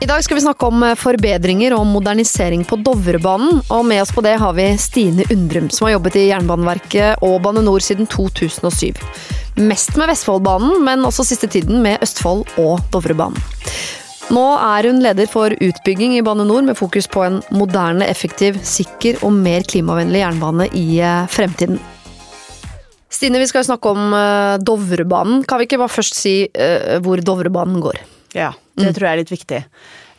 I dag skal vi snakke om eh, forbedringer og modernisering på Dovrebanen. Og med oss på det har vi Stine Undrum, som har jobbet i Jernbaneverket og Bane NOR siden 2007. Mest med Vestfoldbanen, men også siste tiden med Østfold og Dovrebanen. Nå er hun leder for utbygging i Bane NOR med fokus på en moderne, effektiv, sikker og mer klimavennlig jernbane i eh, fremtiden. Stine, vi skal snakke om eh, Dovrebanen. Kan vi ikke bare først si hvor Dovrebanen går? Ja, det mm. tror jeg er litt viktig.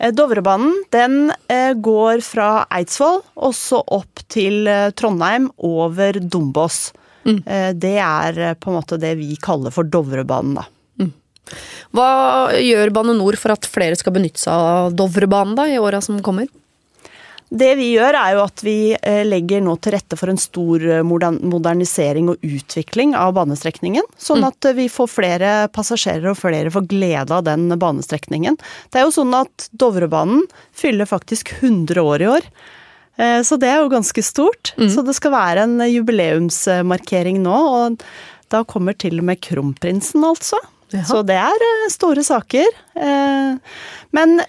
Eh, Dovrebanen den eh, går fra Eidsvoll og så opp til eh, Trondheim over Dombås. Mm. Det er på en måte det vi kaller for Dovrebanen, da. Mm. Hva gjør Bane NOR for at flere skal benytte seg av Dovrebanen da, i åra som kommer? Det vi gjør er jo at vi eh, legger nå til rette for en stor eh, modernisering og utvikling av banestrekningen. Sånn mm. at eh, vi får flere passasjerer og flere får glede av den banestrekningen. Det er jo sånn at Dovrebanen fyller faktisk 100 år i år. Så det er jo ganske stort. Mm. Så det skal være en jubileumsmarkering nå, og da kommer til og med kronprinsen, altså. Ja. Så det er store saker. Men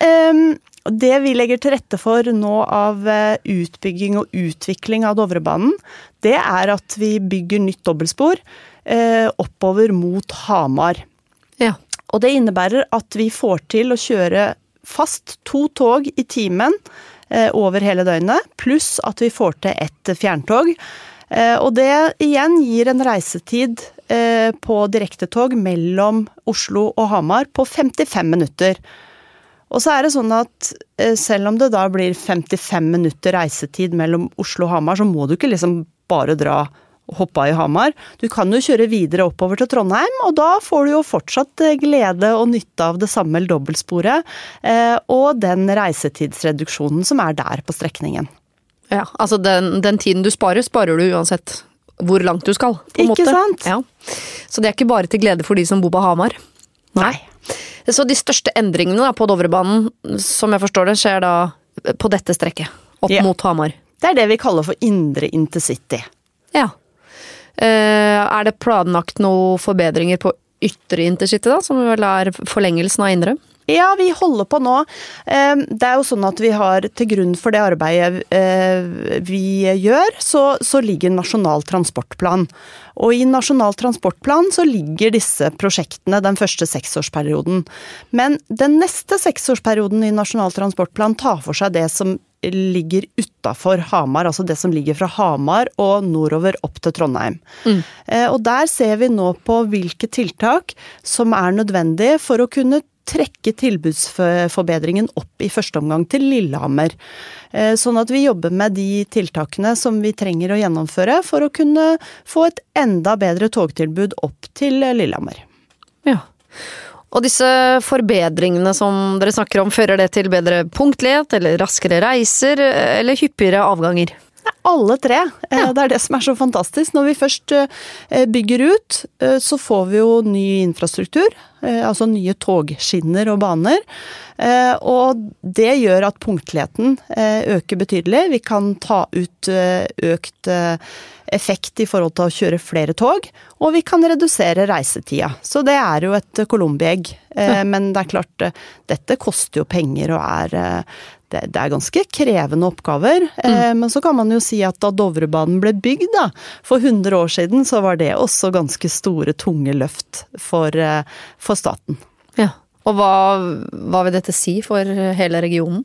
det vi legger til rette for nå av eh, utbygging og utvikling av Dovrebanen, det er at vi bygger nytt dobbeltspor eh, oppover mot Hamar. Ja. Og det innebærer at vi får til å kjøre fast to tog i timen eh, over hele døgnet, pluss at vi får til ett fjerntog. Eh, og det igjen gir en reisetid eh, på direktetog mellom Oslo og Hamar på 55 minutter. Og så er det sånn at eh, selv om det da blir 55 minutter reisetid mellom Oslo og Hamar, så må du ikke liksom bare dra og hoppe av i Hamar. Du kan jo kjøre videre oppover til Trondheim, og da får du jo fortsatt eh, glede og nytte av det samme dobbeltsporet eh, og den reisetidsreduksjonen som er der på strekningen. Ja, altså den, den tiden du sparer, sparer du uansett hvor langt du skal. på en måte. Ikke sant? Ja. Så det er ikke bare til glede for de som bor på Hamar. Nei. Så de største endringene da, på Dovrebanen, som jeg forstår det, skjer da på dette strekket. Opp ja. mot Hamar. Det er det vi kaller for indre intercity. Ja. Eh, er det planlagt noen forbedringer på ytre intercity, da, som vel er forlengelsen av indre? Ja, vi holder på nå. Eh, det er jo sånn at vi har til grunn for det arbeidet eh, vi gjør, så, så ligger Nasjonal transportplan. Og i Nasjonal transportplan så ligger disse prosjektene den første seksårsperioden. Men den neste seksårsperioden i Nasjonal transportplan tar for seg det som ligger utafor Hamar, altså det som ligger fra Hamar og nordover opp til Trondheim. Mm. Eh, og der ser vi nå på hvilke tiltak som er nødvendige for å kunne trekke tilbudsforbedringen opp i første omgang til Lillehammer. Eh, sånn at vi jobber med de tiltakene som vi trenger å gjennomføre for å kunne få et enda bedre togtilbud opp til Lillehammer. Ja. Og disse forbedringene som dere snakker om, fører det til bedre punktlighet, eller raskere reiser, eller hyppigere avganger? Alle tre. Eh, ja. Det er det som er så fantastisk. Når vi først eh, bygger ut, eh, så får vi jo ny infrastruktur. Altså nye togskinner og baner. Og det gjør at punktligheten øker betydelig. Vi kan ta ut økt effekt i forhold til å kjøre flere tog, og vi kan redusere reisetida. Så det er jo et colombi-egg. Men det er klart, dette koster jo penger og er det, det, er ganske krevende oppgaver. Mm. Eh, men så kan man jo si at da Dovrebanen ble bygd da, for 100 år siden, så var det også ganske store, tunge løft for, eh, for staten. Ja, Og hva, hva vil dette si for hele regionen?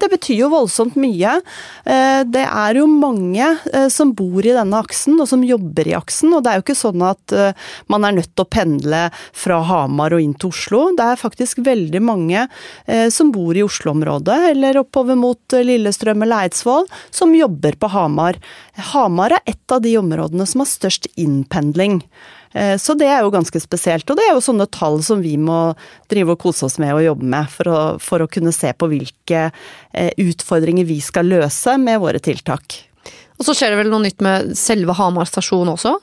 Det betyr jo voldsomt mye. Eh, det er jo mange eh, som bor i denne aksen, og som jobber i aksen. Og det er jo ikke sånn at eh, man er nødt til å pendle fra Hamar og inn til Oslo. Det er faktisk veldig mange som bor i Oslo-området, eller oppover mot Lillestrøm eller Eidsvoll, som jobber på Hamar. Hamar er et av de områdene som har størst innpendling. Så det er jo ganske spesielt. Og det er jo sånne tall som vi må drive og kose oss med og jobbe med, for å, for å kunne se på hvilke utfordringer vi skal løse med våre tiltak. Og så skjer det vel noe nytt med selve Hamar stasjon også?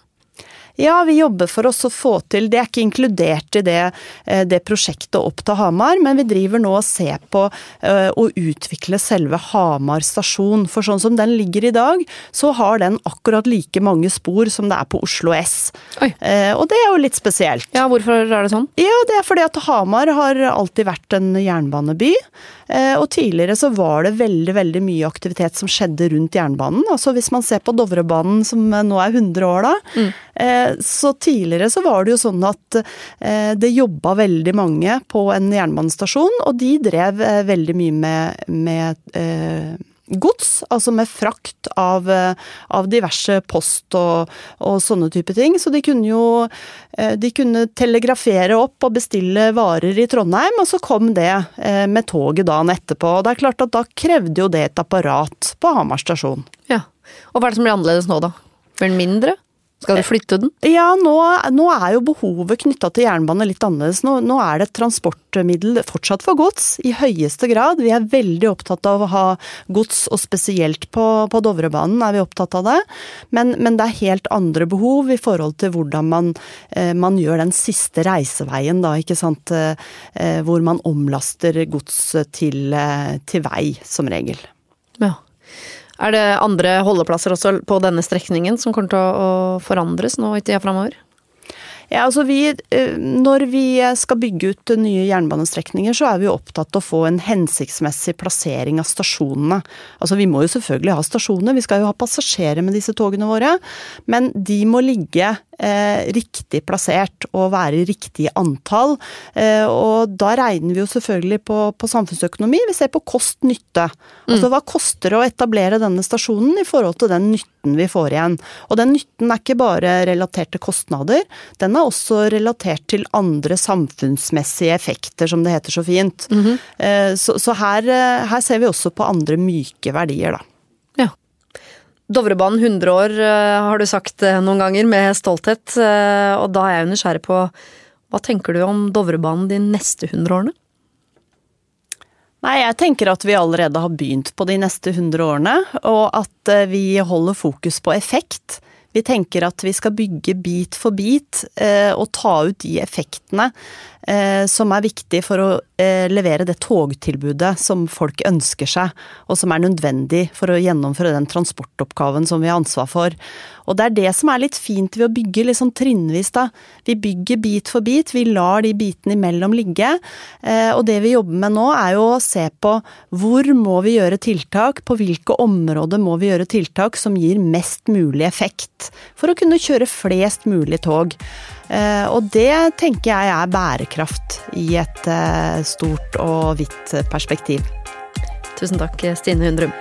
Ja, vi jobber for oss å få til Det er ikke inkludert i det, eh, det prosjektet opp til Hamar, men vi driver nå og ser på uh, å utvikle selve Hamar stasjon. For sånn som den ligger i dag, så har den akkurat like mange spor som det er på Oslo S. Oi. og det er jo litt spesielt. Ja, hvorfor er det sånn? Ja, det er fordi at Hamar har alltid vært en jernbaneby. Og tidligere så var det veldig, veldig mye aktivitet som skjedde rundt jernbanen. Altså hvis man ser på Dovrebanen som nå er 100 år da. Mm så tidligere så var det jo sånn at eh, det jobba veldig mange på en jernbanestasjon, og de drev eh, veldig mye med, med eh, gods, altså med frakt av, av diverse post og, og, sånne type ting. Så de kunne jo de kunne telegrafere opp og bestille varer i Trondheim, og så kom det med toget dagen etterpå. Og det er klart at da krevde jo det et apparat på Hamar stasjon. Ja, Og hva er det som blir annerledes nå, da? Blir den mindre? Skal du flytte den? Ja, nå, nå er jo behovet knytta til jernbane litt annerledes. Nå, nå, er det et transportmiddel fortsatt for gods, i høyeste grad. Vi er veldig opptatt av å ha gods, og spesielt på, på Dovrebanen er vi opptatt av det. Men, men, det er helt andre behov i forhold til hvordan man, eh, man gjør den siste reiseveien, da, ikke sant. Eh, hvor man omlaster gods til, eh, til vei, som regel. Ja. Er det andre holdeplasser også på denne strekningen som kommer til å forandres nå i tida framover? Ja, altså vi, eh, når vi skal bygge ut nye jernbanestrekninger, så er vi opptatt av å få en hensiktsmessig plassering av stasjonene. Altså Vi må jo selvfølgelig ha stasjoner, vi skal jo ha passasjerer med disse togene våre. Men de må ligge eh, riktig plassert og være i riktig antall. Eh, og da regner vi jo selvfølgelig på, på samfunnsøkonomi. Vi ser på kost-nytte. Altså mm. hva koster det å etablere denne stasjonen i forhold til den nytten vi får igjen. Og den nytten er ikke bare relatert til kostnader, den er også relatert til andre samfunnsmessige effekter, som det heter så fint. Mm -hmm. Så, så her, eh, her ser vi også på andre myke verdier, da. Dovrebanen 100 år eh, har du sagt eh, noen ganger, med stolthet. Eh, og da er jeg nysgjerrig på hva tenker du om Dovrebanen de neste 100 årene? Nei, jeg tenker at vi allerede har begynt på de neste 100 årene, og at vi holder fokus på effekt. Vi tenker at vi skal bygge bit for bit og ta ut de effektene som er viktige for å levere det togtilbudet som folk ønsker seg, og som er nødvendig for å gjennomføre den transportoppgaven som vi har ansvar for. Og det er det som er litt fint ved å bygge litt sånn trinnvis, da. Vi bygger bit for bit, vi lar de bitene imellom ligge. Eh, og det vi jobber med nå er jo å se på hvor må vi gjøre tiltak, på hvilke områder må vi gjøre tiltak som gir mest mulig effekt, for å kunne kjøre flest mulig tog. Eh, og det tenker jeg er bærekraft i et stort og vidt perspektiv. Tusen takk, Stine Hundrum.